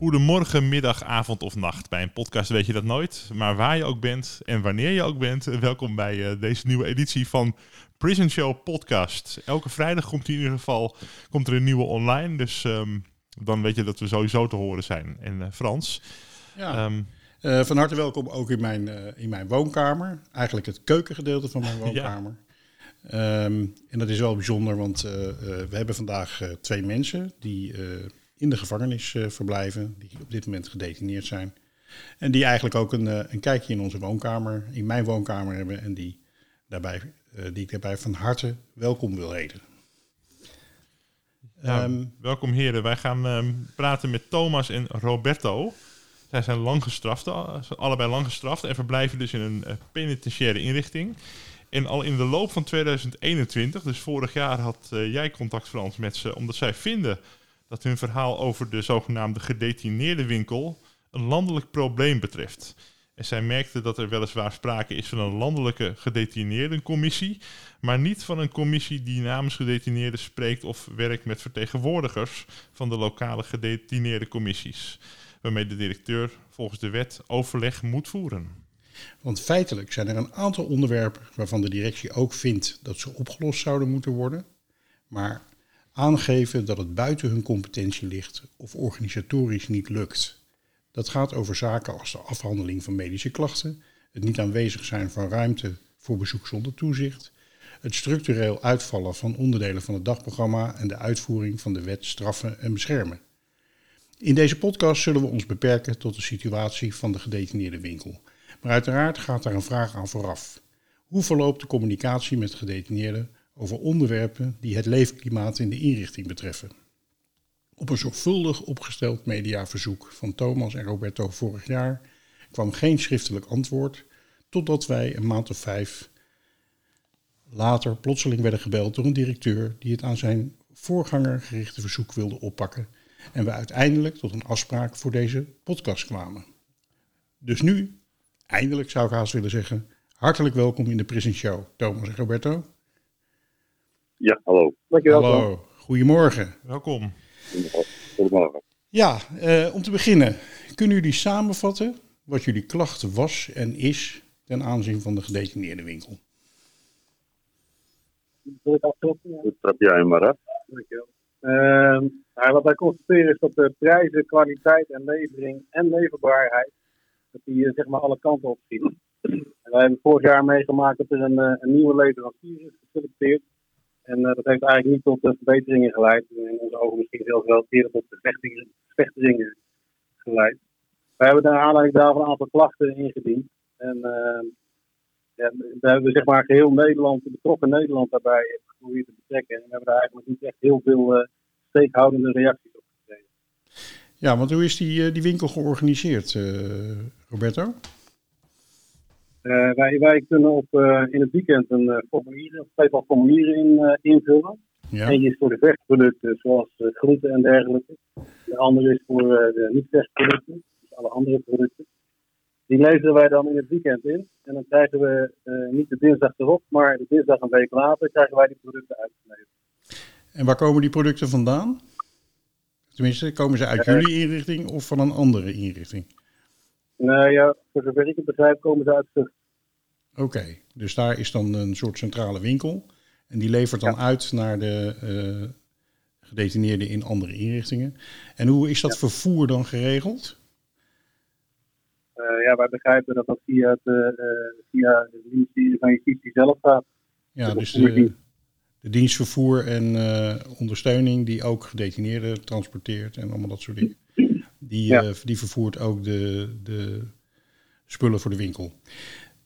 Goedemorgen, middag, avond of nacht. Bij een podcast weet je dat nooit. Maar waar je ook bent en wanneer je ook bent, welkom bij eh, deze nieuwe editie van Prison Show Podcast. Elke vrijdag komt in ieder geval komt er een nieuwe online. Dus ehm, dan weet je dat we sowieso te horen zijn. En eh, Frans, Ja. ehm, Eh, van harte welkom ook in mijn, in mijn woonkamer. Eigenlijk het keukengedeelte van mijn woonkamer. Ehm, en dat is wel bijzonder, want we hebben vandaag twee mensen die in de gevangenis eh, verblijven, die op dit moment gedetineerd zijn. En die eigenlijk ook een, eh, een kijkje in onze woonkamer, in mijn woonkamer hebben. En die, daarbij, eh, die ik daarbij van harte welkom wil heten. Ehm, welkom heren. Wij gaan ehm, praten met Thomas en Roberto. Zij zijn lang gestraft, allebei lang gestraft en verblijven dus in een eh, penitentiaire inrichting. En al in de loop van 2021, dus vorig jaar, had jij contact Frans met ze, omdat zij vinden dat hun verhaal over de zogenaamde gedetineerde winkel een landelijk probleem betreft. En zij merkte dat er weliswaar sprake is van een landelijke gedetineerdencommissie, maar niet van een commissie die namens gedetineerden spreekt of werkt met vertegenwoordigers van de lokale gedetineerde commissies, waarmee de directeur volgens de wet overleg moet voeren. Want feitelijk zijn er een aantal onderwerpen waarvan de directie ook vindt dat ze opgelost zouden moeten worden, maar aangeven dat het buiten hun competentie ligt of organisatorisch niet lukt. Dat gaat over zaken als de afhandeling van medische klachten, het niet aanwezig zijn van ruimte voor bezoek zonder toezicht, het structureel uitvallen van onderdelen van het dagprogramma en de uitvoering van de wet straffen en beschermen. In deze podcast zullen we ons beperken tot de situatie van de gedetineerde winkel. Maar uiteraard gaat daar een vraag aan vooraf. Hoe verloopt de communicatie met gedetineerden over onderwerpen die het leefklimaat in de inrichting betreffen? Op een zorgvuldig opgesteld mediaverzoek van Thomas en Roberto vorig jaar kwam geen schriftelijk antwoord, totdat wij een maand of vijf later plotseling werden gebeld door een directeur die het aan zijn voorganger gerichte verzoek wilde oppakken en we uiteindelijk tot een afspraak voor deze podcast kwamen. Dus nu, eindelijk zou ik haast willen zeggen, hartelijk welkom in de Prison Show, Thomas en Roberto. Ja, hallo. Dankjewel. Hallo, goedemorgen. Welkom. Goedemorgen. Ja, eh, om te beginnen, kunnen jullie samenvatten wat jullie klacht was en is ten aanzien van de gedetineerde winkel? Wil ik afkloppen? Ja. Dat trap jij maar af. Dankjewel. Ehm, nou, wat wij constateren is dat de prijzen, kwaliteit en levering en leverbaarheid, dat die eh, zeg maar alle kanten op schieten. En wij hebben vorig jaar meegemaakt dat er een, eh, een nieuwe leverancier is geselecteerd. En eh, dat heeft eigenlijk niet tot verbeteringen geleid. En in onze ogen misschien zelfs wel eerder tot vechtingen, geleid. Wij hebben naar aanleiding daarvan een aantal klachten ingediend. En ehm, ja, we hebben zeg maar geheel Nederland, betrokken Nederland daarbij geprobeerd te betrekken. En we hebben daar eigenlijk niet echt heel veel eh, steekhoudende reacties op gekregen. Ja, want hoe is die, eh, die winkel georganiseerd, Roberto? Eh, wij, wij kunnen op, eh, in het weekend een uh, formulier, een tweetal formulieren in, invullen. Ja, Eentje is voor de vechtproducten, zoals groenten en dergelijke. De andere is voor de niet-vechtproducten, dus alle andere producten. Die leveren wij dan in het weekend in. En dan krijgen we niet de dinsdag erop, maar de dinsdag een week later krijgen wij die producten uitgeleverd. en waar komen die producten vandaan? Tenminste, komen ze uit jullie inrichting of van een andere inrichting? Nou ja, voor zover ik het begrijp komen ze uit Vught. Oké, dus daar is dan een soort centrale winkel. En die levert dan uit naar de eh, gedetineerden in andere inrichtingen. En hoe is dat vervoer dan geregeld? Eh, ja, wij begrijpen dat dat via het, eh, eh, via het ministerie van Justitie zelf gaat. Ja, dus de, de dienst vervoer en ondersteuning die ook gedetineerden transporteert en allemaal dat soort dingen. Die, Ja. eh, die vervoert ook de, de spullen voor de winkel.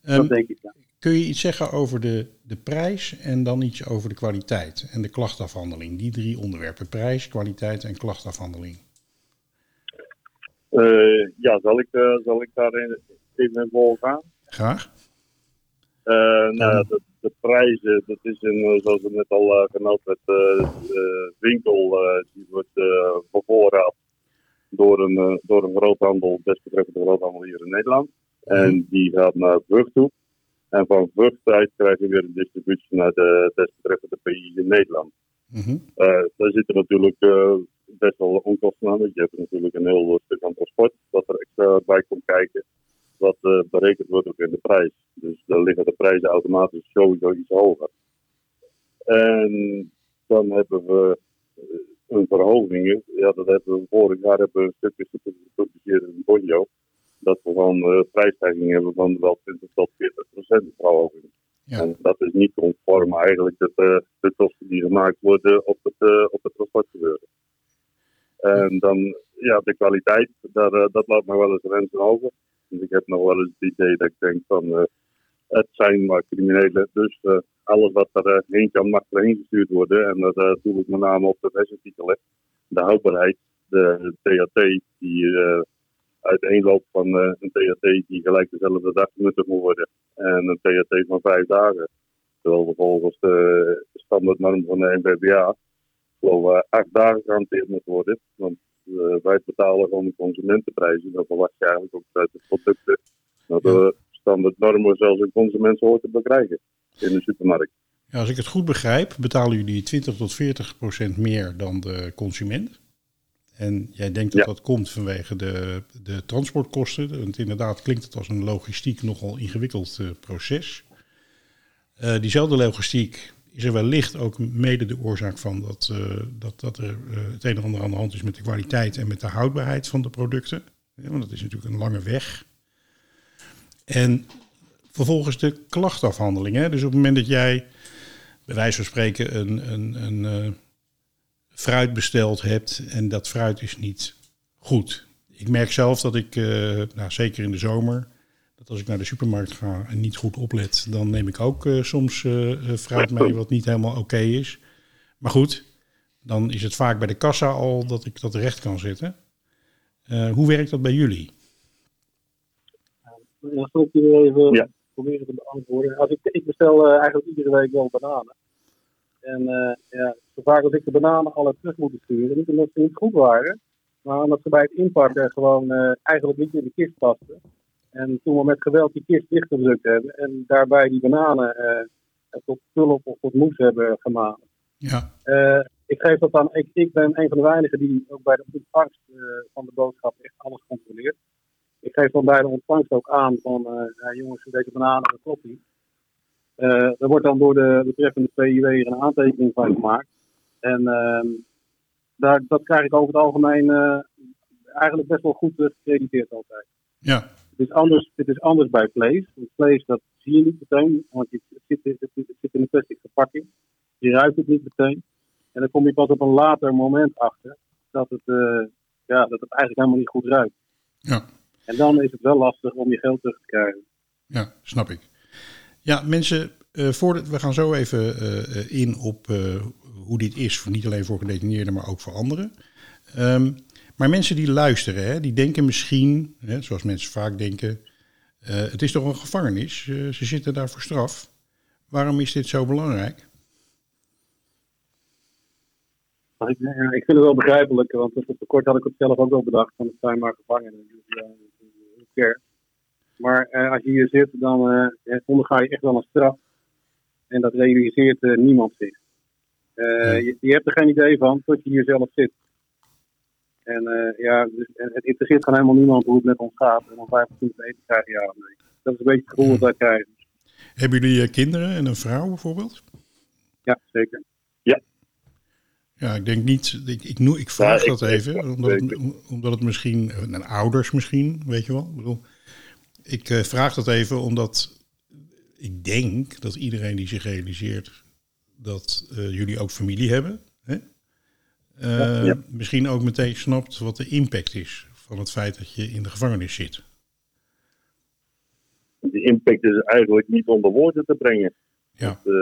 dat Ehm, denk ik. Ja. kun je iets zeggen over de, de prijs en dan iets over de kwaliteit en de klachtafhandeling? Die drie onderwerpen, prijs, kwaliteit en klachtafhandeling. Eh, ja, zal ik, eh, zal ik daarin even in vol gaan? Graag. Eh, nou, de, de prijzen, dat is een, zoals het net al werd, eh, de winkel die wordt bevoorraad door een, eh, door een groothandel, desbetreffende groothandel hier in Nederland. En die gaat naar Vught toe. En van uit krijgen we weer een distributie naar de desbetreffende PI in Nederland. Mhm. Eh, daar zitten natuurlijk eh, best wel onkosten aan. Je hebt natuurlijk een heel stuk aan transport wat er extra bij komt kijken. Wat berekend wordt ook in de prijs. Dus dan liggen de prijzen automatisch sowieso iets hoger. En dan hebben we een verhoging. Ja, dat hebben we vorig jaar hebben we een stukje gepubliceerd in Bonjo. Dat we van eh, prijsstijging hebben van wel 20 tot 40 procent verhoging. Ja. En dat is niet conform eigenlijk de, eh, de kosten die gemaakt worden op het, eh, op het transportgebeuren. En dan, ja, de kwaliteit, daar, dat laat me wel eens rensen over. Dus ik heb nog wel eens het idee dat ik denk van, het zijn maar criminelen. Dus alles wat er eh, heen kan, mag erheen gestuurd worden. En dat uh, doe ik met name op de wisseltitelen. De houdbaarheid, de THT, die eh, uiteenloopt van eh, een THT die gelijk dezelfde dag genuttigd moet worden. En een THT van vijf dagen. Terwijl we volgens de standaardnorm van de NVBA geloof acht dagen gehanteerd moet worden. Want eh, wij betalen gewoon de consumentenprijzen. Dan verwacht je eigenlijk ook uit de producten dat de standaardnormen zelfs een consument hoort te bekrijgen in de supermarkt. Ja, als ik het goed begrijp, betalen jullie 20 tot 40 procent meer dan de consument. En jij denkt dat Ja. dat komt vanwege de, de transportkosten. Want inderdaad klinkt het als een logistiek nogal ingewikkeld eh, proces. Eh, diezelfde logistiek is er wellicht ook mede de oorzaak van dat, eh, dat, dat er het een en ander aan de hand is met de kwaliteit en met de houdbaarheid van de producten. Ja, want dat is natuurlijk een lange weg. En vervolgens de klachtafhandeling. Hè? Dus op het moment dat jij bij wijze van spreken een, een, een eh, fruit besteld hebt en dat fruit is niet goed. Ik merk zelf dat ik, eh, nou, zeker in de zomer, dat als ik naar de supermarkt ga en niet goed oplet, dan neem ik ook eh, soms fruit mee wat niet helemaal oké is. Maar goed, dan is het vaak bij de kassa al dat ik dat recht kan zetten. Eh, hoe werkt dat bij jullie? Ja. Proberen te beantwoorden. Als ik, ik bestel eh, eigenlijk iedere week wel bananen. En eh, ja, zo vaak als ik de bananen alle terug moet sturen, niet omdat ze niet goed waren, maar omdat ze bij het inpakken gewoon eh, eigenlijk niet in de kist pasten. En toen we met geweld die kist dichtgedrukt hebben en daarbij die bananen eh, tot pulp of tot moes hebben gemaakt. Ja, ik geef dat dan, ik, ik ben een van de weinigen die ook bij de ontvangst van de boodschap echt alles controleert. Ik geef dan bij de ontvangst ook aan van, eh, ja, jongens, deze bananen, dat klopt niet. Eh, er wordt dan door de betreffende PIW er een aantekening van gemaakt. En ehm, daar, dat krijg ik over het algemeen eh, eigenlijk best wel goed gecrediteerd altijd. ja, Het is anders, het is anders bij vlees. Want vlees dat zie je niet meteen, want je- het zit, het, het zit in een plastic verpakking. Je ruikt het niet meteen. En dan kom je pas op een later moment achter dat het, ja, dat het eigenlijk helemaal niet goed ruikt. ja. En dan is het wel lastig om je geld terug te krijgen. Ja, snap ik. Ja, mensen, eh voordat, we gaan zo even eh, in op eh, hoe dit is, niet alleen voor gedetineerden, maar ook voor anderen. Ehm, maar mensen die luisteren, hè, die denken misschien, hè, zoals mensen vaak denken, het is toch een gevangenis, ze zitten daar voor straf. Waarom is dit zo belangrijk? Ik, ja, ik vind het wel begrijpelijk, want tot kort had ik het zelf ook wel bedacht, van het zijn maar gevangenen. Dus, cares? Maar eh, als je hier zit, dan eh, onderga je echt wel een straf. En dat realiseert eh, niemand zich. Eh, je, je hebt er geen idee van tot je hier zelf zit. En eh, ja, dus, en het interesseert gewoon helemaal niemand hoe het met ons gaat. En of wij goed eten krijgen, ja of nee. Dat is een beetje het gevoel dat wij krijgen. Hebben jullie eh, kinderen en een vrouw bijvoorbeeld? Ja, zeker. Ja, ik denk niet. Ik, ik, vraag Ja, ik- dat even, omdat, het, omdat het misschien, en ouders misschien, weet je wel. Ik bedoel, ik eh, vraag dat even omdat ik denk dat iedereen die zich realiseert dat eh, jullie ook familie hebben, hè? Eh, ja. misschien ook meteen snapt wat de impact is van het feit dat je in de gevangenis zit. De impact is eigenlijk niet onder woorden te brengen. Ja, Eh,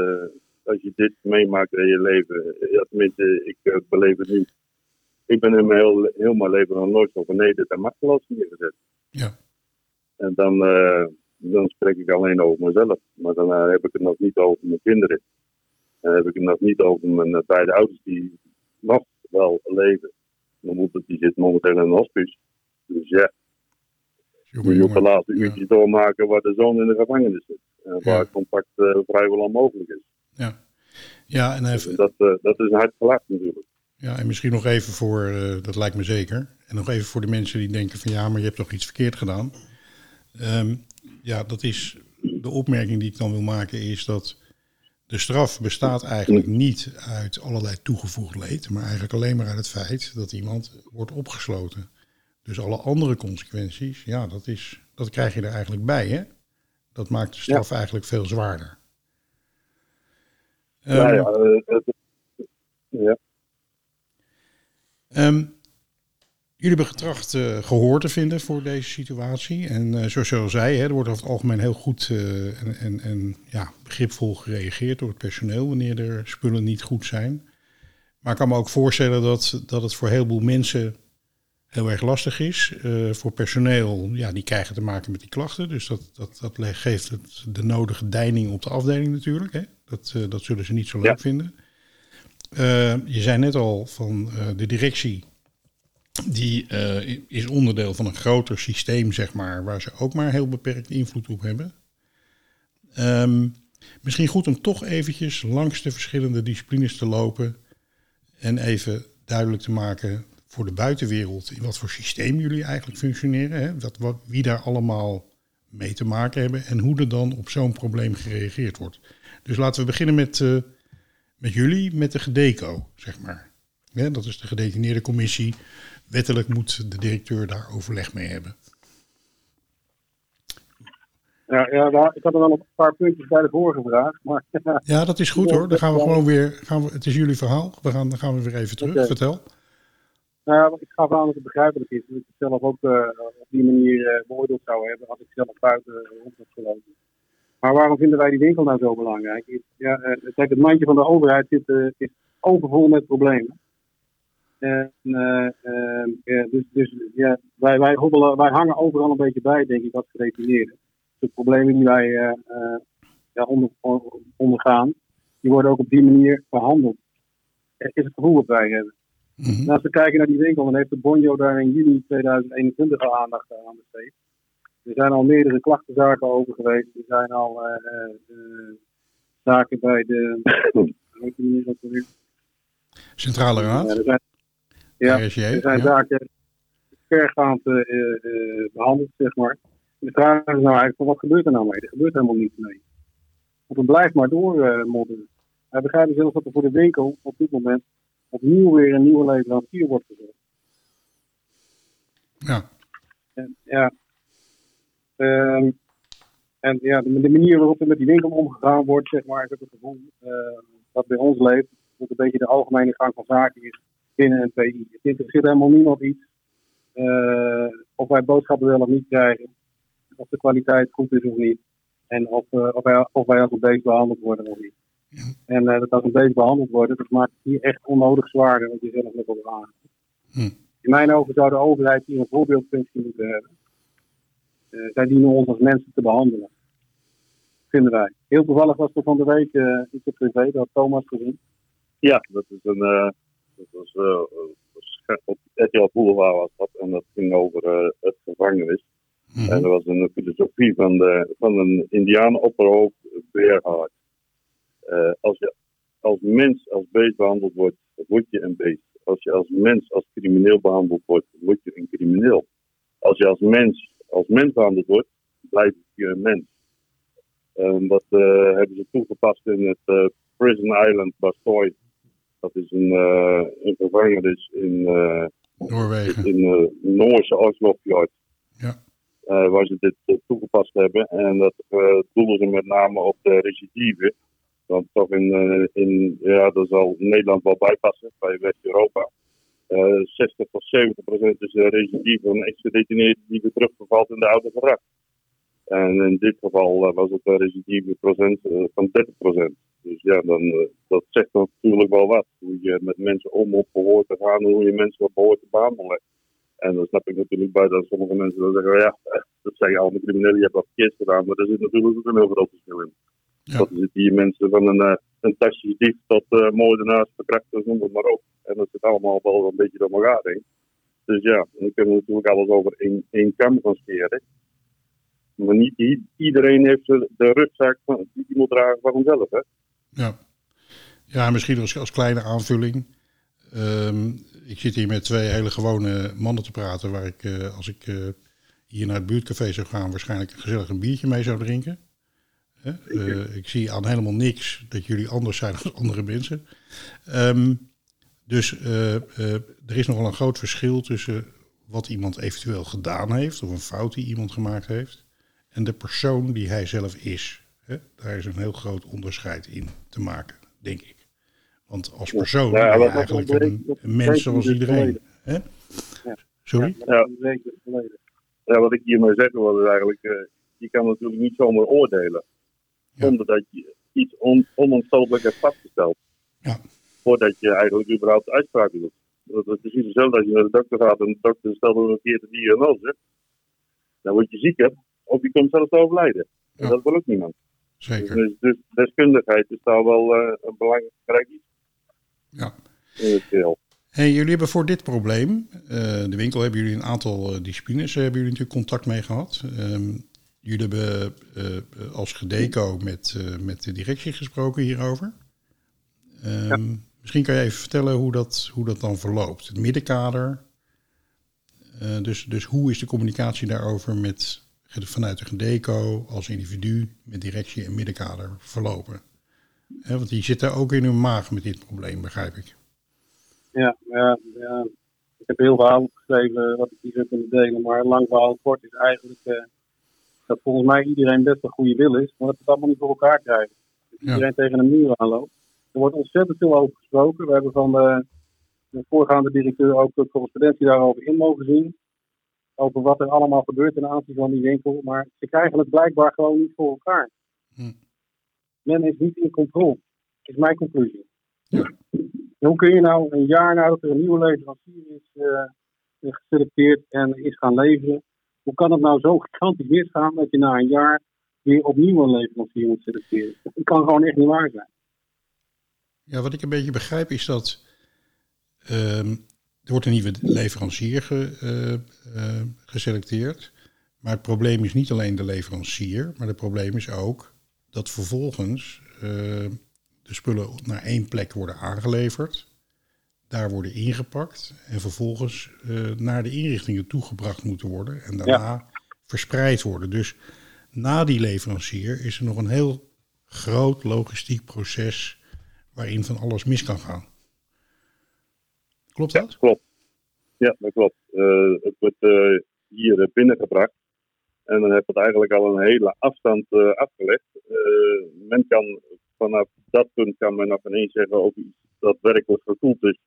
als je dit meemaakt in je leven, ja, tenminste, ik eh, beleef het niet. Ik ben in mijn heel, heel mijn leven nog nooit zo vernederd en machteloos neergezet. ja, En dan, eh, dan spreek ik alleen over mezelf. Maar dan eh, heb ik het nog niet over mijn kinderen. Dan heb ik het nog niet over mijn beide ouders die nog wel leven. Mijn moeder die zit momenteel in een hospice. Dus ja, moet je op de laatste Ja. uurtjes doormaken waar de zoon in de gevangenis zit. En waar Ja. contact eh, vrijwel onmogelijk is. Ja. Ja, en even, Dat, eh, dat is een hard geluid natuurlijk. Ja, en misschien nog even voor, eh, dat lijkt me zeker. En nog even voor de mensen die denken van ja, maar je hebt toch iets verkeerd gedaan. Ehm, ja, dat is de opmerking die ik dan wil maken is dat de straf bestaat eigenlijk niet uit allerlei toegevoegd leed, maar eigenlijk alleen maar uit het feit dat iemand wordt opgesloten. Dus alle andere consequenties, ja, dat, is, dat krijg je er eigenlijk bij, hè? Dat maakt de straf eigenlijk veel zwaarder. Ja, Ehm, ja, eh, het- ja. Ehm, jullie hebben getracht eh, gehoor te vinden voor deze situatie. En eh, zoals je al zei, hè, er wordt over het algemeen heel goed eh, en, en, en ja, begripvol gereageerd door het personeel wanneer er spullen niet goed zijn. Maar ik kan me ook voorstellen dat, dat het voor een heleboel mensen heel erg lastig is. Eh, voor personeel, ja, die krijgen te maken met die klachten. Dus dat, dat, dat geeft het de nodige deining op de afdeling natuurlijk. Hè? Dat, eh, dat zullen ze niet zo leuk Ja. vinden. Eh, je zei net al van eh, de directie. Die is onderdeel van een groter systeem, zeg maar, waar ze ook maar heel beperkt invloed op hebben. Ehm, misschien goed om toch eventjes langs de verschillende disciplines te lopen en even duidelijk te maken voor de buitenwereld in wat voor systeem jullie eigenlijk functioneren. Hè? Dat, wat, wie daar allemaal mee te maken hebben en hoe er dan op zo'n probleem gereageerd wordt. Dus laten we beginnen met, eh, met jullie, met de GEDECO, zeg maar. Ja, dat is de gedetineerde commissie. Wettelijk moet de directeur daar overleg mee hebben. Ja, ja nou, ik had er wel een paar puntjes bij de vorige vraag. Maar Ja, dat is goed hoor. Dan gaan we gewoon weer. Gaan we, het is jullie verhaal. We gaan, dan gaan we weer even terug. Vertel. nou, ja, ik gaf aan dat het begrijpelijk is. Dat ik het zelf ook eh, op die manier eh, beoordeeld zou hebben. Als ik zelf buiten rond had gelopen. Maar waarom vinden wij die winkel nou zo belangrijk? Ja, eh, kijk, het mandje van de overheid zit, eh, is overvol met problemen. En, eh, dus dus ja, wij, wij, hobbelen, wij hangen overal een beetje bij, denk ik, als gedetineerden. De problemen die wij ja, onder, ondergaan, die worden ook op die manier behandeld. Het is het gevoel dat wij hebben. Mhm. Als we kijken naar die winkel, dan heeft de Bonjo daar in juni 2021 al aandacht aan besteed. Er zijn al meerdere klachtenzaken over geweest. Er zijn al eh, eh, eh, zaken bij de. Centrale Ja, Raad. er zijn, ja, er zijn ja. zaken vergaand eh, eh, behandeld, zeg maar. De vraag is nou eigenlijk: van wat gebeurt er nou mee? Er gebeurt helemaal niets mee. Want het blijft maar doormodderen. Wij begrijpen zelfs dat er voor de winkel op dit moment opnieuw weer een nieuwe leverancier wordt gezet. Ja. En, ja. Ehm, en ja, de, de manier waarop er met die winkel omgegaan wordt, zeg maar, ik heb het gevoel eh, dat bij ons leeft, dat een beetje de algemene gang van zaken is binnen een PI. Het interesseert helemaal niemand iets eh, of wij boodschappen wel of niet krijgen, of de kwaliteit goed is of niet, en of, eh, of, wij, of wij als een beest behandeld worden of niet. En eh, dat als een beest behandeld worden, dat maakt het hier echt onnodig zwaarder, wat je zelf net al aan. Hm. In mijn ogen zou de overheid hier een voorbeeldfunctie moeten hebben. Eh, zij dienen ons als mensen te behandelen. Vinden wij. Heel toevallig was er van de week eh iets op tv, dat had Thomas gezien. Ja, dat is een. eh, dat was, was op RTL Boulevard was dat. En dat ging over het gevangenis. Mhm. En dat was een filosofie van, de, van een Indianen-opperhoofd, Beerhard. Eh, als je als mens als beest behandeld wordt, word je een beest. Als je als mens als crimineel behandeld wordt, word je een crimineel. Als je als mens als mens behandeld wordt, blijf je een mens. En dat eh, hebben ze toegepast in het eh, Prison Island Bastoy. Dat is een, eh, een gevangenis in, eh, Noorwegen. in de Noorse Oslofjord. Ja. eh, waar ze dit eh, toegepast hebben. En dat eh, doelen ze met name op de recidive. Want toch in, eh, in ja, dat zal Nederland wel bijpassen bij West-Europa. Eh 60 tot 70 procent is de recidive van een ex-gedetineerde die weer terugvervalt in de oude gedrag. En in dit geval eh, was het een recidive procent eh, van 30 procent. Dus ja, dan, eh, dat zegt natuurlijk wel wat. Hoe je met mensen om op behoort te gaan en hoe je mensen op behoort te behandelen. En dan snap ik natuurlijk bij dat sommige mensen dan zeggen, ja, dat zeggen allemaal criminelen, je hebt wat verkeerd gedaan. Maar er zit natuurlijk ook een heel groot verschil in. Ja. Dat zitten hier mensen van een, eh, een tasjesdief tot uh, moordenaars, verkrachters, noem het maar op. En dat zit allemaal wel een beetje door elkaar heen. Dus ja, dan kunnen we natuurlijk alles over één, één kam gaan scheren. Maar niet iedereen heeft de rugzak van, die moet dragen van hemzelf. Hè? Ja, ja misschien als, als kleine aanvulling. Ehm, ik zit hier met twee hele gewone mannen te praten, waar ik, eh, als ik eh, hier naar het buurtcafé zou gaan, waarschijnlijk gezellig een biertje mee zou drinken. Eh, ik zie aan helemaal niks dat jullie anders zijn dan andere mensen. Ehm, dus eh, eh, er is nogal een groot verschil tussen wat iemand eventueel gedaan heeft, of een fout die iemand gemaakt heeft, en de persoon die hij zelf is. Daar is een heel groot onderscheid in te maken, denk ik. Want als persoon Ja, ben je eigenlijk een, een mens zoals iedereen. Hè? Sorry? Ja, wat ik hiermee zeggen wil is eigenlijk, je kan natuurlijk niet zomaar oordelen. Zonder dat je iets on, onomstotelijk hebt vastgesteld. Ja. Voordat je eigenlijk überhaupt uitspraken doet. Dat is precies hetzelfde als je naar de dokter gaat en de dokter stelt een verkeerde diagnose. Dan word je zieker of je komt zelfs te overlijden. En Ja. dat wil ook niemand. Zeker. Dus, dus deskundigheid is daar wel eh, een belangrijk iets Ja. in het geheel. Hey, jullie hebben voor dit probleem, eh, de winkel, hebben jullie een aantal eh, disciplines, hebben jullie natuurlijk contact mee gehad. Ehm, jullie hebben eh, als gedeco met, eh, met de directie gesproken hierover. Ehm, Misschien kan je even vertellen hoe dat, hoe dat dan verloopt. Het middenkader. Eh, dus, dus hoe is de communicatie daarover met, vanuit de gedeco als individu met directie en middenkader verlopen? Want die zitten ook in hun maag met dit probleem, begrijp ik. Ja, ja, ja. Ik heb heel verhaal opgeschreven wat ik hier zou kunnen delen. Maar lang verhaal kort is eigenlijk dat volgens mij iedereen best een goede wil is. Maar dat we het allemaal niet voor elkaar krijgen. Dat Ja. iedereen tegen een muur aanloopt. Er wordt ontzettend veel over gesproken. We hebben van de, de voorgaande directeur ook de correspondentie daarover in mogen zien. Over wat er allemaal gebeurt ten aanzien van die winkel. Maar ze krijgen het blijkbaar gewoon niet voor elkaar. Hm. Men is niet in controle. is mijn conclusie. Ja. Hoe kun je nou een jaar nadat er een nieuwe leverancier is eh, geselecteerd en is gaan leveren, hoe kan het nou zo gigantisch misgaan dat je na een jaar weer opnieuw een leverancier moet selecteren? Dat kan gewoon echt niet waar zijn. Ja, wat ik een beetje begrijp is dat ehm, er wordt een nieuwe leverancier ge, eh, geselecteerd. Maar het probleem is niet alleen de leverancier, maar het probleem is ook dat vervolgens eh, de spullen naar één plek worden aangeleverd, daar worden ingepakt en vervolgens eh, naar de inrichtingen toegebracht moeten worden en daarna verspreid worden. Dus na die leverancier is er nog een heel groot logistiek proces waarin van alles mis kan gaan. Klopt Ja, dat? klopt. Ja, dat klopt. Eh, het wordt eh, hier binnengebracht. En dan heb je het eigenlijk al een hele afstand afgelegd. Men kan vanaf dat punt kan men nog ineens zeggen of iets daadwerkelijk gekoeld is,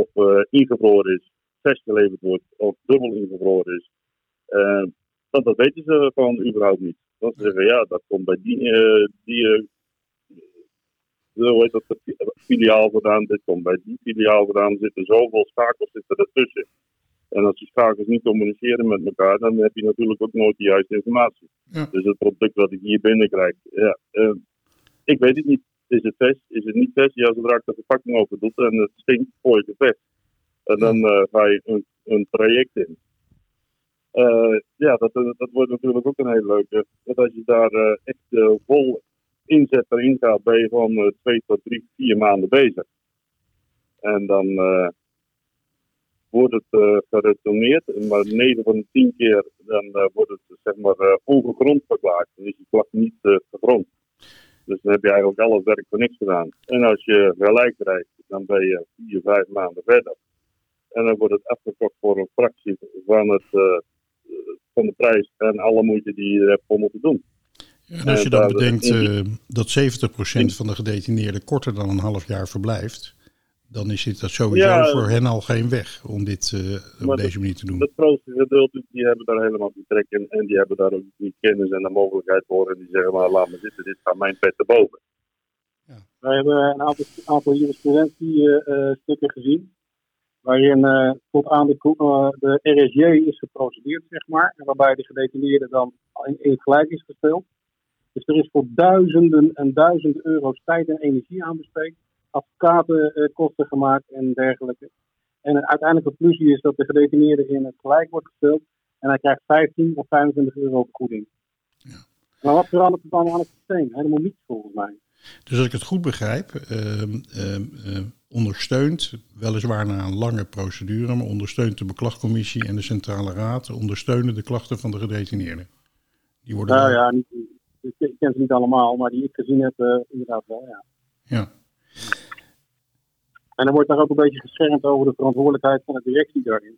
of eh, ingevroren is, vastgeleverd wordt, of dubbel ingevroren is. Eh, want dat weten ze gewoon überhaupt niet. Want ze zeggen, ja, dat komt bij die, eh, die eh, hoe heet dat, filiaal gedaan, dit komt bij die filiaal gedaan, er zitten zoveel schakels zitten ertussen. En als die schakels niet communiceren met elkaar, dan heb je natuurlijk ook nooit de juiste informatie. Ja. Dus het product wat ik hier binnenkrijg, ja, eh, ik weet het niet. Is het vest? Is het niet vest? Ja, zodra ik de verpakking open doe en het stinkt, gooi ik het weg. En dan eh, ga je een, een traject in. Eh, ja, dat, dat wordt natuurlijk ook een hele leuke. Want als je daar eh, echt eh, vol inzet erin gaat, ben je gewoon eh, twee tot drie, vier maanden bezig. En dan eh, wordt het eh geretourneerd, maar 9 van de 10 keer dan eh, wordt het zeg maar eh, ongegrond verklaard. Dan is die klacht niet eh, gegrond. Dus dan heb je eigenlijk al het werk voor niks gedaan. En als je gelijk krijgt, dan ben je vier, vijf maanden verder. En dan wordt het afgekocht voor een fractie van het, eh, van de prijs en alle moeite die je er hebt om moeten doen. En als je dan bedenkt eh, dat 70% van de gedetineerden korter dan een half jaar verblijft, dan is dit dat sowieso Ja. voor hen al geen weg om dit eh, op deze manier te doen. Het grootste gedeelte, die hebben daar helemaal geen trek in. En die hebben daar ook niet kennis en de mogelijkheid voor. En die zeggen maar, laat me zitten, dit gaat mijn pet te boven. Wij hebben een aantal, aantal jurisprudentiestukken gezien. Waarin eh, tot aan de, eh, de RSJ is geprocedeerd, zeg maar. En waarbij de gedetineerde dan in, in gelijk is gesteld. Dus er is voor duizenden en duizenden euro's tijd en energie aan besteed. Advocatenkosten gemaakt en dergelijke. En een uiteindelijke conclusie is dat de gedetineerde in het gelijk wordt gesteld. En hij krijgt 15 of 25 euro vergoeding. Maar wat verandert er dan aan het systeem? Helemaal niets volgens mij. Dus als ik het goed begrijp, ehm, ehm, ehm, ondersteunt, weliswaar na een lange procedure, maar ondersteunt de beklachtcommissie en de Centrale Raad, ondersteunen de klachten van de gedetineerden. Die worden Nou ja, niet, ik, ik ken ze niet allemaal, maar die ik gezien heb, eh, inderdaad wel, ja. ja. En er wordt daar ook een beetje geschermd over de verantwoordelijkheid van de directie daarin.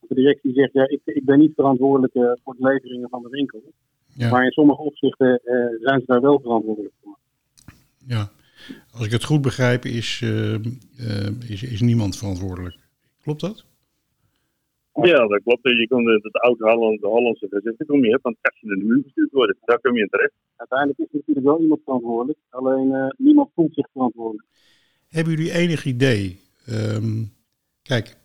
De directie zegt, ja, ik, ik ben niet verantwoordelijk eh, voor de leveringen van de winkel. Ja. Maar in sommige opzichten eh, zijn ze daar wel verantwoordelijk voor. Ja, als ik het goed begrijp, is, eh, is, is niemand verantwoordelijk. Klopt dat? Ja, dat klopt. Je kon het, het oude Hollandse, Hollandse gezicht kom je, want als je in de muur gestuurd wordt, daar kom je in terecht. Uiteindelijk is natuurlijk wel iemand verantwoordelijk, alleen eh, niemand voelt zich verantwoordelijk. Hebben jullie enig idee? ehm, kijk,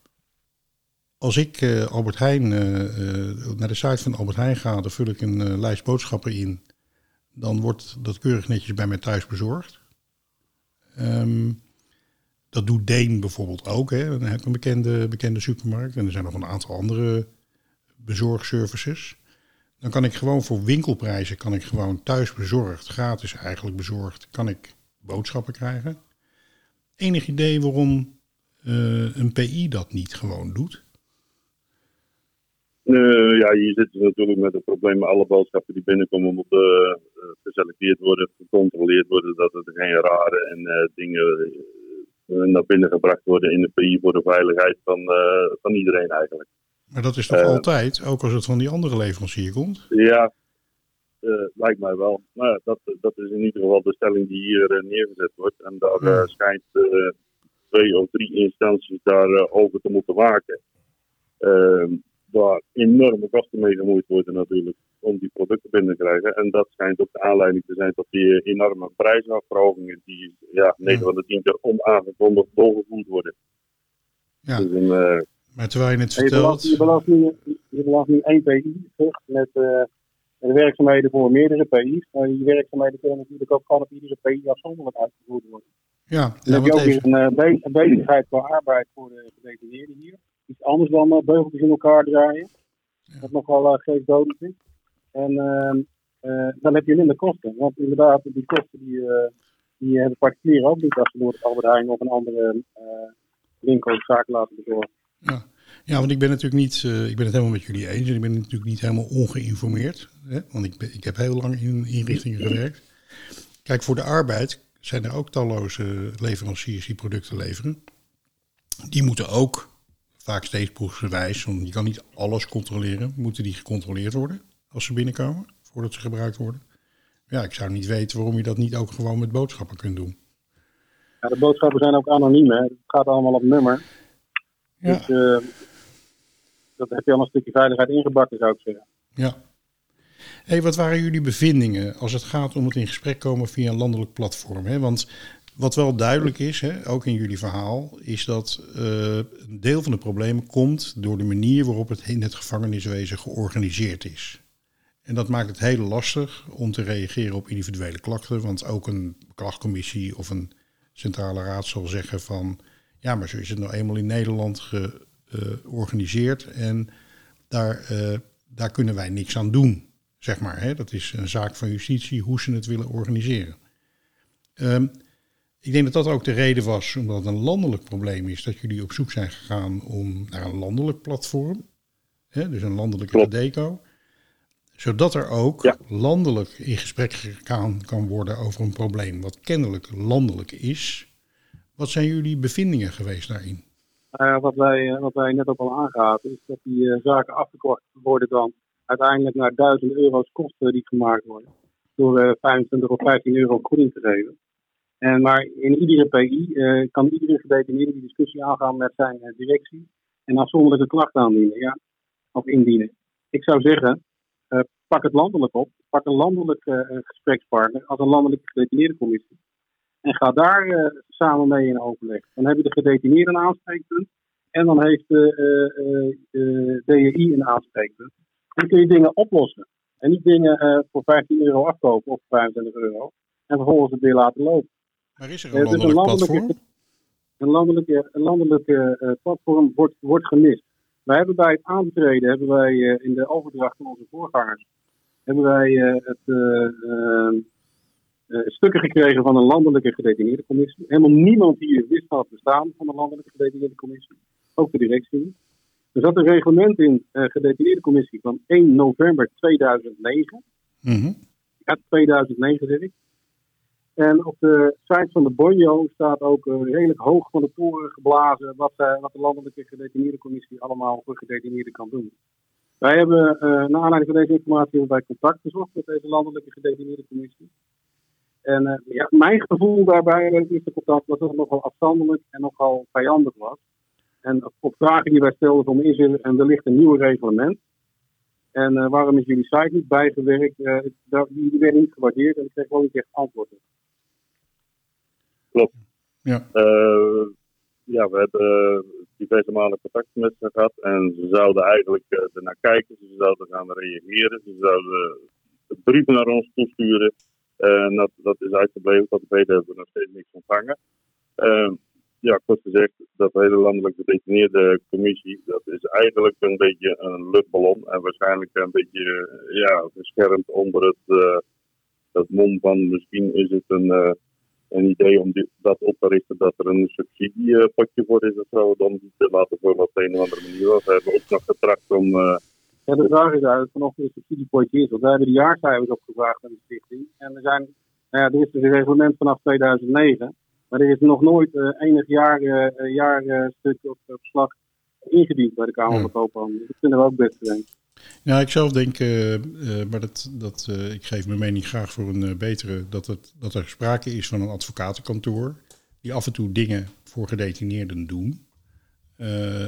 als ik eh, Albert Heijn, eh, eh, naar de site van Albert Heijn ga, dan vul ik een lijst boodschappen in. Dan wordt dat keurig netjes bij mij thuis bezorgd. Ehm, dat doet Deen bijvoorbeeld ook. Hè. Dan heb ik een bekende, bekende supermarkt. En er zijn nog een aantal andere bezorgservices. Dan kan ik gewoon voor winkelprijzen, kan ik gewoon thuis bezorgd, gratis eigenlijk bezorgd, kan ik boodschappen krijgen. Enig idee waarom eh, een PI dat niet gewoon doet? Eh, ja, hier zitten ze natuurlijk met het probleem alle boodschappen die binnenkomen moeten eh, geselecteerd worden, gecontroleerd worden, dat er geen rare en dingen naar binnen gebracht worden in de PI voor de veiligheid van, eh, van iedereen eigenlijk. Maar dat is toch Eh. altijd, ook als het van die andere leverancier komt? Ja, eh, lijkt mij wel. Maar ja, dat, dat is in ieder geval de stelling die hier eh, neergezet wordt. En daar eh, Ja. schijnt eh, twee of drie instanties daarover over te moeten waken. Waar enorme kosten mee gemoeid worden natuurlijk om die producten binnen te krijgen. En dat schijnt ook de aanleiding te zijn tot die eh, enorme prijsafverhogingen die ja, 9 van de 10 keer onaangekondigd doorgevoerd worden. Ja, Dus een, eh, maar terwijl je het vertelt... je, belast nu, je belast nu één PI terug met de werkzaamheden voor meerdere PI's. Maar die werkzaamheden kunnen natuurlijk ook gewoon op iedere PI afzonderlijk uitgevoerd worden. Ja, Dan ja heb je ook weer een, be- een bezigheid qua arbeid voor de gedetineerden hier. Iets anders dan eh, beugeltjes in elkaar draaien. Wat nogal uh, geestdodend is. En ehm, eh, dan heb je minder kosten. Want inderdaad, die kosten die, eh, die hebben particulieren ook niet als ze door het Albert Heijn of een andere winkel zaak laten bezorgen. ja. ja, want ik ben natuurlijk niet, ik ben het helemaal met jullie eens. En ik ben natuurlijk niet helemaal ongeïnformeerd. Hè? Want ik, ben, ik heb heel lang in inrichtingen gewerkt. Kijk, voor de arbeid zijn er ook talloze leveranciers die producten leveren. Die moeten ook vaak steeds proefsgewijs, want je kan niet alles controleren, moeten die gecontroleerd worden als ze binnenkomen, voordat ze gebruikt worden. Ja, ik zou niet weten waarom je dat niet ook gewoon met boodschappen kunt doen. Ja, de boodschappen zijn ook anoniem. Hè. Het gaat allemaal op nummer. Ja. Dus eh, dat heb je al een stukje veiligheid ingebakken, zou ik zeggen. Ja. Hey, wat waren jullie bevindingen als het gaat om het in gesprek komen via een landelijk platform? Hè? Want wat wel duidelijk is, hè, ook in jullie verhaal, is dat eh, een deel van de problemen komt door de manier waarop het in het gevangeniswezen georganiseerd is. En dat maakt het heel lastig om te reageren op individuele klachten, want ook een klachtcommissie of een centrale raad zal zeggen van, ja, maar zo is het nou eenmaal in Nederland georganiseerd en daar, eh, daar kunnen wij niks aan doen, zeg maar. Hè? Dat is een zaak van justitie hoe ze het willen organiseren. Ehm, ik denk dat dat ook de reden was, omdat het een landelijk probleem is, dat jullie op zoek zijn gegaan om naar een landelijk platform, hè? dus een landelijke Klopt. deco, zodat er ook Ja. landelijk in gesprek gegaan kan worden over een probleem wat kennelijk landelijk is. Wat zijn jullie bevindingen geweest daarin? Eh, wat, wij, eh, wat wij net ook al aangaven, is dat die eh, zaken afgekort worden dan uiteindelijk naar 1000 euro's kosten die gemaakt worden. Door eh, 25 of 15 euro korting te geven. En maar in iedere PI eh, kan iedere gedetineerde die discussie aangaan met zijn eh, directie. En afzonderlijke klacht aandienen. Ja, of indienen. Ik zou zeggen, eh, pak het landelijk op. Pak een landelijke eh, gesprekspartner als een landelijke gedetineerde commissie. En ga daar eh, samen mee in overleg. Dan heb je de gedetineerde een aanspreekpunt. En dan heeft de eh, eh, eh, DEI een aanspreekpunt. Dan kun je dingen oplossen. En niet dingen eh, voor 15 euro afkopen of 25 euro. En vervolgens het weer laten lopen. Maar is er Eh, een dus landelijk platform? een landelijke, een landelijke eh, platform wordt, wordt gemist. Wij hebben bij het aantreden, hebben wij eh, in de overdracht van onze voorgangers, hebben wij eh, het, eh, eh, eh, stukken gekregen van een landelijke gedetineerde commissie. Helemaal niemand hier wist van het bestaan van een landelijke gedetineerde commissie. Ook de directie. niet. Er zat een reglement in, eh gedetineerde commissie, van 1 november 2009. Mhm. Ja, 2009 zeg ik. En op de site van de Bonjo staat ook eh, redelijk hoog van de toren geblazen wat, eh, wat de Landelijke Gedetineerde Commissie allemaal voor gedetineerden kan doen. Wij hebben, eh naar aanleiding van deze informatie, wij contact gezocht met deze Landelijke Gedetineerde Commissie. En ja, mijn gevoel daarbij bij het eerste contact was dat het nogal afstandelijk en nogal vijandig was. En op vragen die wij stelden van is er en wellicht een nieuw reglement. En waarom is jullie site niet bijgewerkt? Die, werden niet gewaardeerd en ik kreeg gewoon niet echt antwoord op. Ja. Eh, ja, we hebben eh, diverse malen contact met ze gehad. En ze zouden eigenlijk eh, ernaar kijken. Ze zouden gaan reageren. Ze zouden brieven naar ons toesturen. En dat, dat is uitgebleven. Tot heden hebben we nog steeds niks ontvangen. Eh, ja, kort gezegd, dat hele landelijke gedetineerde commissie, dat is eigenlijk een beetje een luchtballon. En waarschijnlijk een beetje eh, ja, beschermd onder het, eh het mom van misschien is het een, eh, een idee om dat op te richten dat er een subsidiepotje voor is of zo. Dan die te laten voor wat op een of andere manier was. We hebben ook nog getracht om. eh, Ja, de vraag is eigenlijk van of er een subsidiepotje is. Want wij hebben de jaarcijfers opgevraagd aan de stichting. En er, zijn, nou ja, er is dus een reglement vanaf 2009. Maar er is nog nooit eh, enig jaar, eh, jaarstuk of of verslag ingediend bij de Kamer van Koophandel. Dat vinden we ook best vreemd. Ja, ik zelf denk, eh, eh, maar dat, dat, eh, ik geef mijn mening graag voor een betere, dat, het, dat er sprake is van een advocatenkantoor die af en toe dingen voor gedetineerden doen.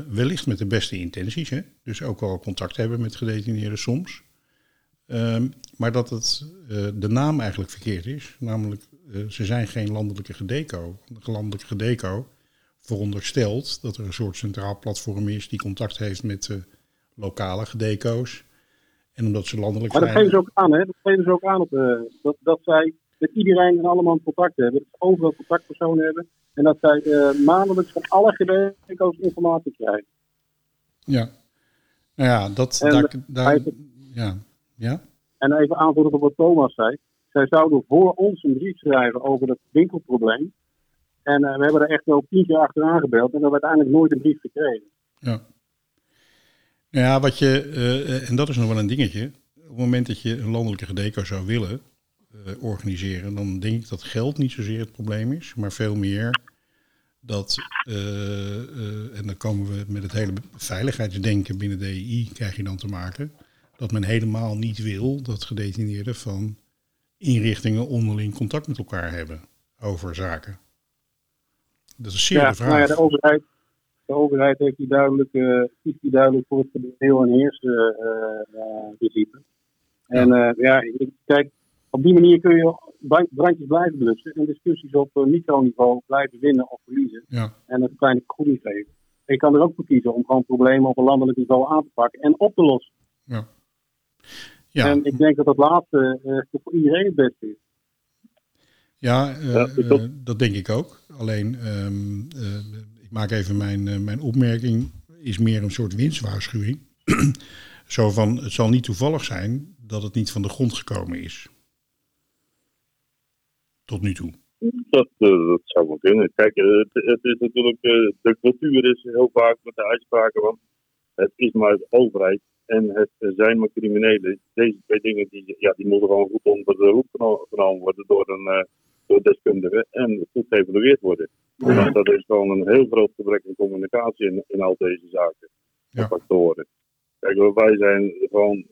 Wellicht met de beste intenties, hè? dus ook wel contact hebben met gedetineerden soms. Ehm, maar dat het, de naam eigenlijk verkeerd is. Namelijk, ze zijn geen landelijke gedeco. Een landelijke gedeco veronderstelt dat er een soort centraal platform is die contact heeft met de lokale gedeco's. En omdat ze landelijk Maar dat zijn... geven ze ook aan, hè? Dat geven ze ook aan op, eh, dat, dat zij met iedereen en allemaal contact hebben. Dat ze overal contactpersonen hebben. En dat zij eh, maandelijks van alle gedeco's informatie krijgen. Ja. Nou ja, dat... En daar, daar, ja. Ja? En even aanvullend op wat Thomas zei. Zij zouden voor ons een brief schrijven over het winkelprobleem. En eh, we hebben er echt wel tien keer achteraan gebeld. En we hebben uiteindelijk nooit een brief gekregen. Ja. Ja, wat je, eh, en dat is nog wel een dingetje. Op het moment dat je een landelijke gedeco zou willen eh, organiseren, dan denk ik dat geld niet zozeer het probleem is, maar veel meer dat, eh, en dan komen we met het hele veiligheidsdenken binnen de DEI, krijg je dan te maken, dat men helemaal niet wil dat gedetineerden van inrichtingen onderling contact met elkaar hebben over zaken. Dat is een zeer Ja, de vraag. nou ja, de overheid, de overheid heeft die duidelijk, eh kiest die duidelijk voor het en heersen eh, eh, principe. En eh, ja, ik- kijk, op die manier kun je bra- brandjes blijven blussen en discussies op eh, microniveau blijven winnen of verliezen. Ja. En een kleine groei geven. Je kan er ook voor kiezen om gewoon problemen op een landelijk niveau aan te pakken en op te lossen. Ja. Ja. En ik denk dat dat laatste eh, voor iedereen het beste is. Ja, eh, ik eh, dat denk ik ook. Alleen, ehm, eh, ik maak even mijn, eh, mijn opmerking, is meer een soort winstwaarschuwing. Zo van, het zal niet toevallig zijn dat het niet van de grond gekomen is. Tot nu toe. Dat, eh, dat zou wel kunnen. Kijk, eh, het, is natuurlijk, de cultuur is heel vaak met de uitspraken, want het is maar de overheid en het zijn maar criminelen. Deze twee dingen die, ja, die moeten gewoon goed onder de geno- genomen worden door een door deskundige en goed geëvalueerd worden. Want dat is gewoon een heel groot gebrek aan communicatie in, in al deze zaken. Ja. Factoren. Kijk, wij zijn gewoon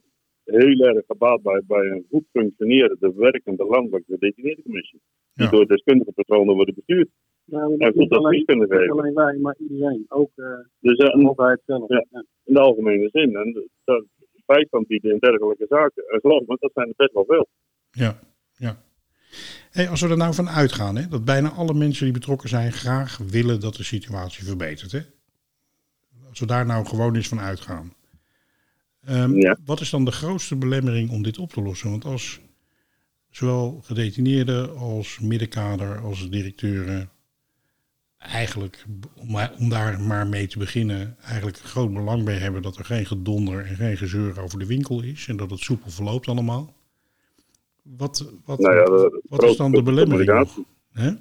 heel erg gebaat bij, bij een goed functionerende, werkende landelijke gedetineerde commissie. Die Ja. door deskundige personen worden bestuurd. Nou, En dat goed niet advies alleen, kunnen niet geven. alleen wij, maar iedereen. Ook eh Dus eh, de overheid zelf. Ja. Ja. in de algemene zin. En dat bijstand bieden in dergelijke zaken. En geloof me, dat zijn er best wel veel. Ja, ja. Hey, als we er nou van uitgaan, hè, dat bijna alle mensen die betrokken zijn graag willen dat de situatie verbetert. Hè? Als we daar nou gewoon eens van uitgaan. Ehm, Ja. Wat is dan de grootste belemmering om dit op te lossen? Want als zowel gedetineerden als middenkader als directeuren eigenlijk, om, om daar maar mee te beginnen, eigenlijk groot belang bij hebben dat er geen gedonder en geen gezeur over de winkel is en dat het soepel verloopt allemaal. Wat, wat, Nou ja, de- het wat is dan de belemmering? Hè?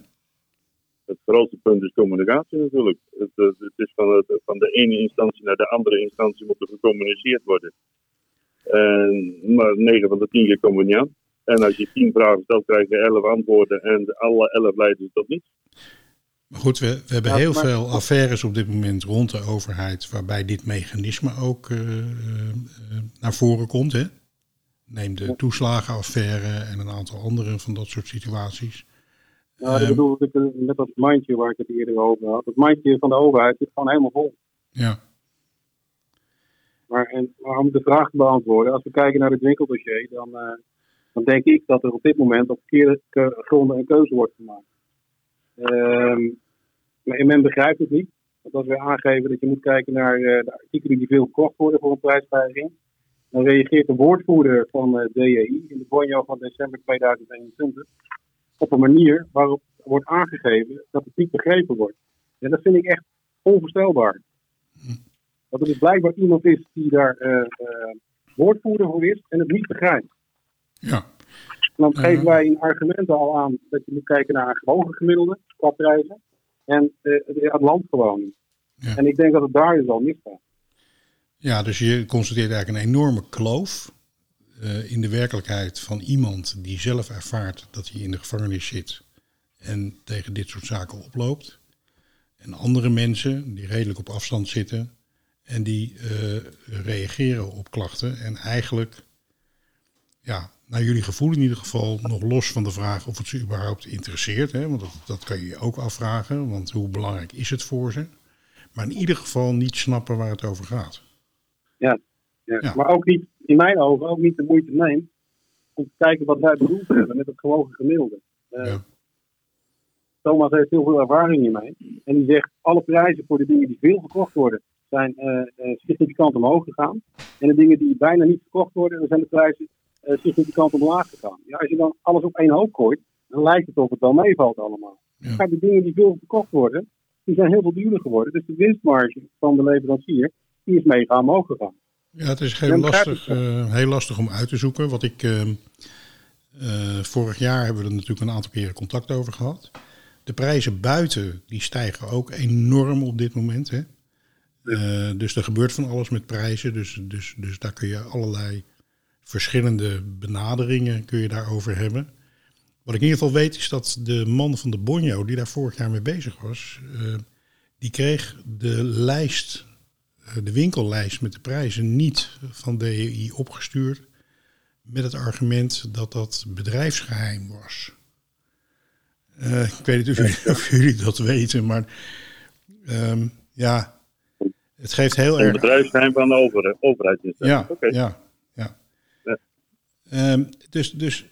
Het grootste punt is communicatie natuurlijk. Het, het, het is van, het, van de ene instantie naar de andere instantie moet er gecommuniceerd worden. En, maar 9 van de 10 keer komen we niet aan. En als je 10 vragen stelt, krijg je 11 antwoorden en alle 11 leiden tot niets. Maar goed, we, we hebben Ja, heel maar- veel affaires op dit moment rond de overheid waarbij dit mechanisme ook eh, eh, eh, naar voren komt. Hè? Neem de toeslagenaffaire en een aantal andere van dat soort situaties. Nou, dat Ehm. bedoel ik met dat mandje waar ik het eerder over had. Het mandje van de overheid zit gewoon helemaal vol. Ja, Maar, en, maar om de vraag te beantwoorden, als we kijken naar het winkeldossier, dan, eh, dan denk ik dat er op dit moment op verkeerde ke- gronden een keuze wordt gemaakt. Ehm, maar men begrijpt het niet. Want als we aangeven dat je moet kijken naar eh, de artikelen die veel verkocht worden voor een prijsstijging, dan reageert de woordvoerder van eh DEI in de bonjo van december 2021 op een manier waarop wordt aangegeven dat het niet begrepen wordt. En dat vind ik echt onvoorstelbaar. Dat er dus blijkbaar iemand is die daar eh, eh, woordvoerder voor is en het niet begrijpt. ja, En dan geven wij in argumenten al aan dat je moet kijken naar een gewogen gemiddelde qua prijzen. En het land gewoon. Ja. En ik denk dat het daar dus al misgaat. Ja, dus je constateert eigenlijk een enorme kloof eh, in de werkelijkheid van iemand die zelf ervaart dat hij in de gevangenis zit en tegen dit soort zaken oploopt. En andere mensen die redelijk op afstand zitten en die eh, reageren op klachten. En eigenlijk, ja, naar jullie gevoel in ieder geval, nog los van de vraag of het ze überhaupt interesseert. Hè, want dat, dat kan je je ook afvragen, want hoe belangrijk is het voor ze? Maar in ieder geval niet snappen waar het over gaat. Ja. Ja. Ja. Maar ook niet, in mijn ogen, ook niet de moeite neemt om te kijken wat wij bedoeld hebben met het gewogen gemiddelde. Eh, Ja. Thomas heeft heel veel ervaring hiermee. En die zegt, alle prijzen voor de dingen die veel verkocht worden, zijn eh, eh, significant omhoog gegaan. En de dingen die bijna niet verkocht worden, dan zijn de prijzen significant omlaag gegaan. Ja, als je dan alles op één hoop gooit, dan lijkt het of het wel meevalt allemaal. Ja. Maar de dingen die veel verkocht worden, die zijn heel veel duurder geworden. Dus de winstmarge van de leverancier, die is mega omhoog gegaan. Ja, het is heel lastig, eh, heel lastig om uit te zoeken. Wat ik, eh, eh, vorig jaar hebben we er natuurlijk een aantal keren contact over gehad. De prijzen buiten die stijgen ook enorm op dit moment. Hè? Eh, dus er gebeurt van alles met prijzen. Dus, dus, dus daar kun je allerlei verschillende benaderingen kun je daarover hebben. Wat ik in ieder geval weet is dat de man van de Bonjo, die daar vorig jaar mee bezig was, die kreeg de lijst, de winkellijst met de prijzen niet van DEI opgestuurd. Met het argument dat dat bedrijfsgeheim was. Eh, ik weet niet of jullie, of jullie dat weten, maar ehm, ja, het geeft heel erg bedrijfsgeheim van de over, overheidsinstelling. ja, Oké. ja, ja. Ja. Ehm, dus, dus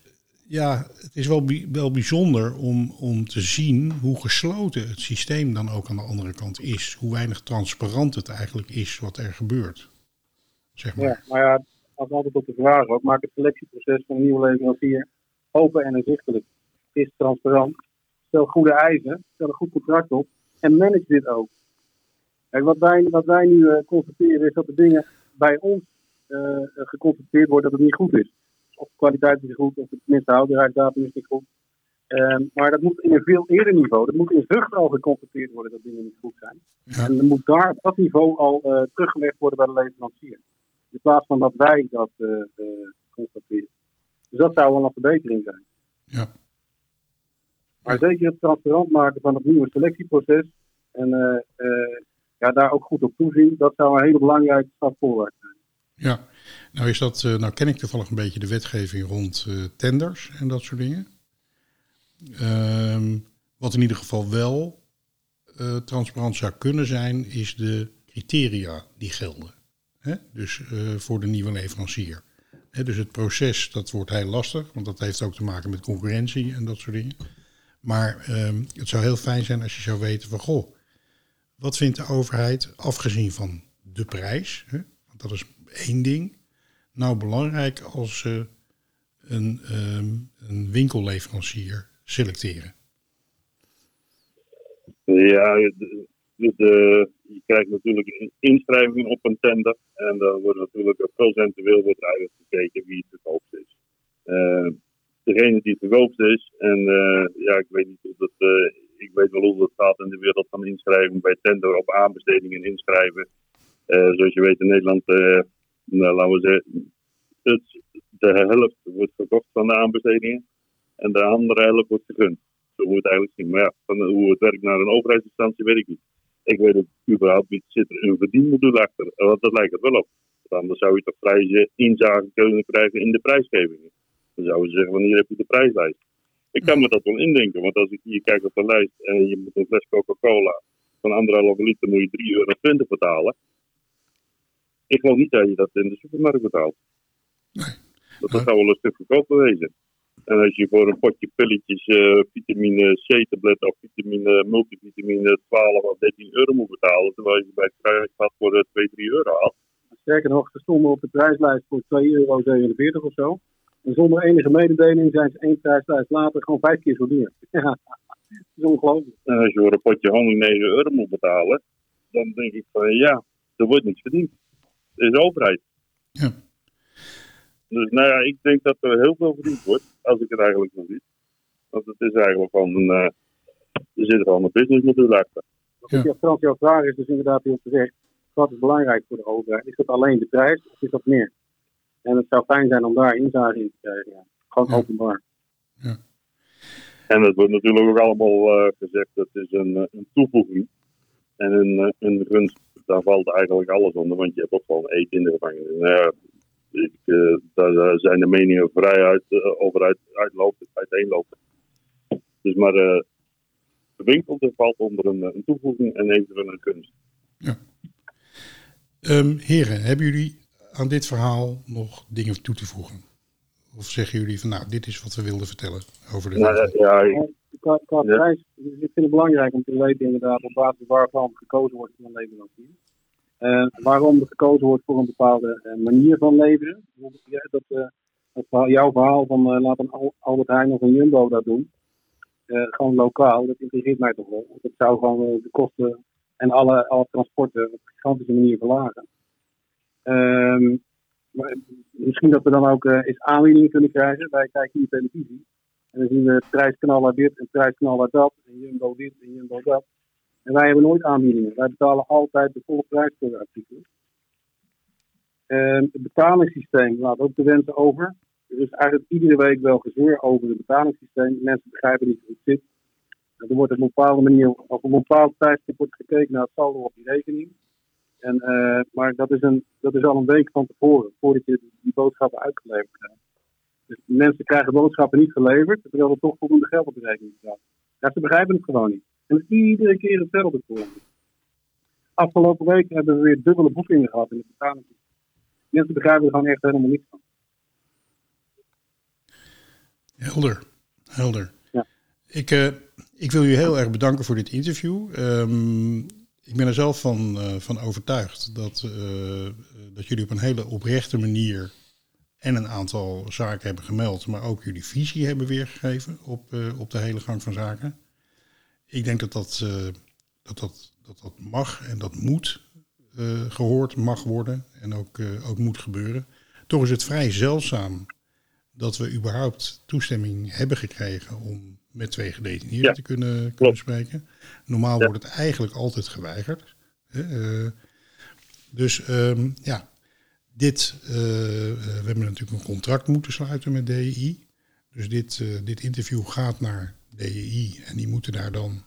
ja, het is wel, wel bijzonder om, om te zien hoe gesloten het systeem dan ook aan de andere kant is. Hoe weinig transparant het eigenlijk is wat er gebeurt. Zeg maar. Ja, maar ja, als altijd op de vraag ook, maak het selectieproces van een nieuwe leverancier open en inzichtelijk. Is transparant. Stel goede eisen, stel een goed contract op en manage dit ook. Wat wij, wat wij nu eh, constateren is dat de dingen bij ons eh, geconstateerd worden dat het niet goed is. Of de kwaliteit is niet goed, of tenminste de houdbaarheidsdatum is niet goed. Ehm, maar dat moet in een veel eerder niveau. Dat moet in zucht al geconstateerd worden dat dingen niet goed zijn. Ja. En dan moet daar op dat niveau al eh, teruggelegd worden bij de leverancier. In plaats van dat wij dat eh, constateren. Dus dat zou wel een verbetering zijn. Ja. Maar zeker het transparant maken van het nieuwe selectieproces. En ja, daar ook goed op toezien. Dat zou een hele belangrijke stap voorwaarts zijn. Ja. Nou, is dat, uh, nou ken ik toevallig een beetje de wetgeving rond uh, tenders en dat soort dingen. Um, wat in ieder geval wel uh, transparant zou kunnen zijn, is de criteria die gelden. Dus voor de nieuwe leverancier. Dus het proces, dat wordt heel lastig, want dat heeft ook te maken met concurrentie en dat soort dingen. Maar um, het zou heel fijn zijn als je zou weten van, goh, wat vindt de overheid, afgezien van de prijs, want dat is één ding, nou belangrijk als ze een, um, een winkelleverancier selecteren? Ja, dus de, je krijgt natuurlijk een inschrijving op een tender. En dan wordt natuurlijk procentueel wordt eigenlijk wie het verkoopst is. Uh, degene die het verkoopst is, en uh, ja, ik weet niet of het, uh, ik weet wel hoe het gaat in de wereld van inschrijving bij tender op aanbestedingen inschrijven. zoals je weet in Nederland, nou, laten we zeggen, het, de helft wordt verkocht van de aanbestedingen en de andere helft wordt gegund. Zo moet het eigenlijk zien. Maar ja, van hoe het werkt naar een overheidsinstantie weet ik niet. Ik weet het überhaupt niet. Zit er een verdienmodul achter? Want dat lijkt het wel op. Want anders zou je toch vrij inzage kunnen krijgen in de prijsgevingen. Dan zouden ze zeggen, wanneer heb je de prijslijst? Ik kan me dat wel indenken, want als ik hier kijk op de lijst en je moet een fles Coca-Cola van anderhalve liter moet je 3,20 euro betalen. Ik geloof niet dat je dat in de supermarkt betaalt. Nee. Dat, dat zou wel een stuk goedkoper wezen. En als je voor een potje pilletjes uh, vitamine C-tablet of vitamine, multivitamine 12 of 13 euro moet betalen, terwijl je bij het kruidvat voor 2, 3 euro had. Sterker nog, ze stonden op de prijslijst voor 2,47 euro of zo. En zonder enige mededeling zijn ze één prijslijst later gewoon vijf keer zo duur. Ja, dat is ongelooflijk. En als je voor een potje honing 9 euro moet betalen, dan denk ik van ja, er wordt niets verdiend. Is de overheid. Ja. Dus nou ja, ik denk dat er heel veel verdiend wordt, als ik het eigenlijk nog zie. Want het is eigenlijk van een, uh, er zit gewoon een businessmodel achter. Ja. Ja, Frans, jouw vraag is dus inderdaad heel terecht. Wat is belangrijk voor de overheid? Is dat alleen de prijs of is dat meer? En het zou fijn zijn om daar inzage in te krijgen. Ja. Gewoon Ja. openbaar. Ja. En het wordt natuurlijk ook allemaal eh, gezegd, dat is een, eh, een toevoeging. En een, eh, een gunst, daar valt eigenlijk alles onder, want je hebt ook gewoon eten in de gevangenis. Nou ja, ik, eh, daar zijn de meningen vrij uit, eh, over uit, uitlopen, uiteenlopen. Dus maar eh de winkel valt onder een, een toevoeging en eventueel een kunst. Ehm, heren, hebben jullie aan dit verhaal nog dingen toe te voegen? Of zeggen jullie van nou, dit is wat we wilden vertellen over de Nou, ja, ja, ik- Qua, qua Ja. prijs, dus ik vind het belangrijk om te weten inderdaad op basis waarvan gekozen wordt voor een leverancier. Eh, waarom er gekozen wordt voor een bepaalde eh, manier van leveren. Ja, dat, eh, dat verhaal- jouw verhaal van eh, laat een Al- Albert Heijn of een Jumbo dat doen. Eh, gewoon lokaal, dat interesseert mij toch wel. Want Dat zou gewoon eh, de kosten en alle, alle transporten op een gigantische manier verlagen. Ehm, maar misschien dat we dan ook eh, eens aanbiedingen kunnen krijgen. Wij kijken hier televisie. En dan zien we het prijskanaal dit en prijskanaal dat. En Jumbo dit en Jumbo dat. En wij hebben nooit aanbiedingen. Wij betalen altijd de volle prijs voor de artikelen. En het betalingssysteem laat ook de wensen over. Er is eigenlijk iedere week wel gezeur over het betalingssysteem. Mensen begrijpen niet hoe het zit. Er wordt op een bepaalde manier, op een bepaald tijdstip wordt gekeken naar het saldo op die rekening. En, eh, maar dat is, een, dat is al een week van tevoren, voordat je die boodschappen uitgeleverd krijgt. Dus mensen krijgen boodschappen niet geleverd, terwijl er toch voldoende geld op de rekening staat. Ja, ze begrijpen het gewoon niet. En het is iedere keer hetzelfde voor. Afgelopen week hebben we weer dubbele boekingen gehad in de betaling. Mensen begrijpen er gewoon echt helemaal niks van. Helder, helder. Ja. Ik, eh, ik wil jullie heel erg bedanken voor dit interview. Ehm, ik ben er zelf van, eh, van overtuigd dat, eh, dat jullie op een hele oprechte manier en een aantal zaken hebben gemeld, maar ook jullie visie hebben weergegeven op, eh, op de hele gang van zaken. Ik denk dat dat, eh, dat, dat, dat, dat mag en dat moet eh, gehoord mag worden en ook, ook moet gebeuren. Toch is het vrij zeldzaam dat we überhaupt toestemming hebben gekregen om met twee gedetineerden Ja, te kunnen, kunnen spreken. Normaal Ja. wordt het eigenlijk altijd geweigerd. dus ehm, ja, dit, eh, eh, we hebben natuurlijk een contract moeten sluiten met DEI. Dus dit, eh, dit interview gaat naar DEI en die moeten daar dan,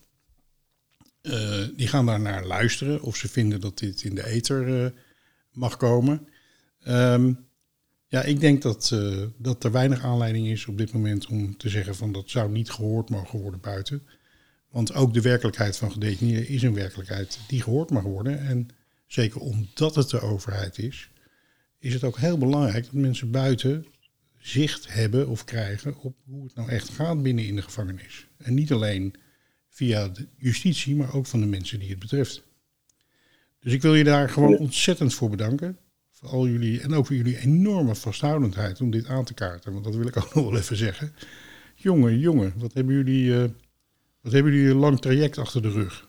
die gaan daar naar luisteren of ze vinden dat dit in de ether mag komen. Ehm, Ja, ik denk dat, dat er weinig aanleiding is op dit moment om te zeggen van dat zou niet gehoord mogen worden buiten. Want ook de werkelijkheid van gedetineerden is een werkelijkheid die gehoord mag worden. En zeker omdat het de overheid is, is het ook heel belangrijk dat mensen buiten zicht hebben of krijgen op hoe het nou echt gaat binnen in de gevangenis. En niet alleen via de justitie, maar ook van de mensen die het betreft. Dus ik wil je daar gewoon ontzettend voor bedanken. Voor al jullie, en ook voor jullie enorme vasthoudendheid om dit aan te kaarten. Want dat wil ik ook nog wel even zeggen. Jongen, jongen, wat hebben jullie, uh, wat hebben jullie een lang traject achter de rug?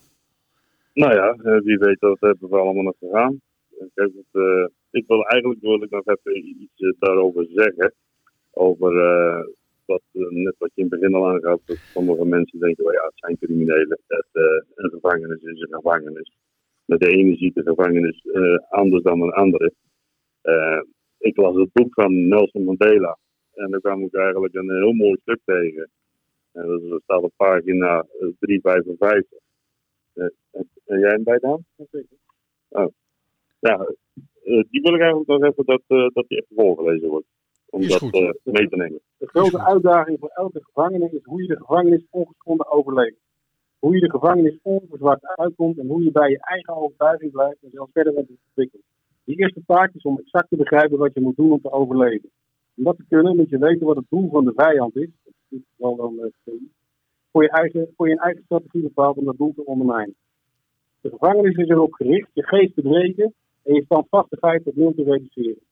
Nou ja, eh, wie weet dat hebben we allemaal nog gegaan. Ik, heb het, ik wil eigenlijk wil ik nog even iets daarover zeggen. Over wat, net wat je in het begin al aangaf, dat sommige mensen denken, well, ja, het zijn criminelen. Dat, een gevangenis is een gevangenis met de ene ziet de gevangenis uh, anders dan een andere. Ik las het boek van Nelson Mandela en daar kwam ik eigenlijk een heel mooi stuk tegen. En dat staat op pagina 355. Uh, en jij hem bij dan? Oh. Ja, die wil ik eigenlijk nog even dat, dat die even voorgelezen wordt. Om dat mee te nemen. De grote uitdaging voor elke gevangene is hoe je de gevangenis ongeschonden overleeft hoe je de gevangenis onverzwakt uitkomt en hoe je bij je eigen overtuiging blijft en zelfs verder wordt ontwikkeld. Die eerste taak is om exact te begrijpen wat je moet doen om te overleven. Om dat te kunnen moet je weten wat het doel van de vijand is. Dat is wel dan uh, voor, je eigen, voor je eigen strategie bepaald om dat doel te ondermijnen. De gevangenis is erop gericht je geest te breken en je standvastigheid tot nul te reduceren.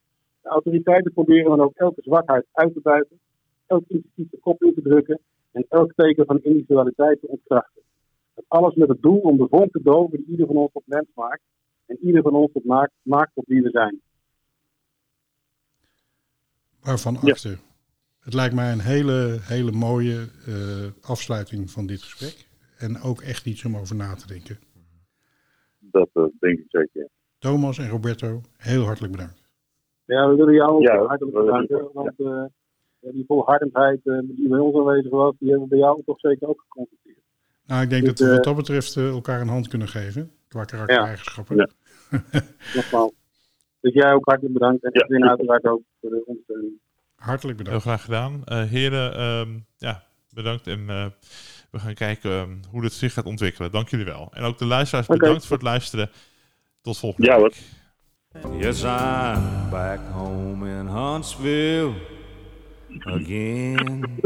De autoriteiten proberen dan ook elke zwakheid uit te buiten, elk initiatief de kop in te drukken en elk teken van individualiteit te ontkrachten. Alles met het doel om de vonk te doven die ieder van ons tot mens maakt. En ieder van ons tot maakt, maakt tot wie we zijn. Waarvan achter. Het lijkt mij een hele, hele mooie uh, afsluiting van dit gesprek. En ook echt iets om over na te denken. Dat uh, denk ik zeker. Thomas en Roberto, heel hartelijk bedankt. Ja, we willen jou ook ja, hartelijk bedanken. Want uh, die volhardendheid die bij ons aanwezig was, die hebben we bij jou toch zeker ook geconstateerd. Nou, ik denk dus, dat we wat dat betreft uh, elkaar een hand kunnen geven. Qua karaktereigenschappen. Ja. Nogmaals. Dus jij ook hartelijk bedankt. En ja, uiteraard ook voor de ondersteuning. Hartelijk bedankt. Heel graag gedaan. Uh, heren, um, ja, bedankt. En uh, we gaan kijken um, hoe dit zich gaat ontwikkelen. Dank jullie wel. En ook de luisteraars, okay. bedankt voor het luisteren. Tot volgende ja, week. Yes, I'm back home in Huntsville again.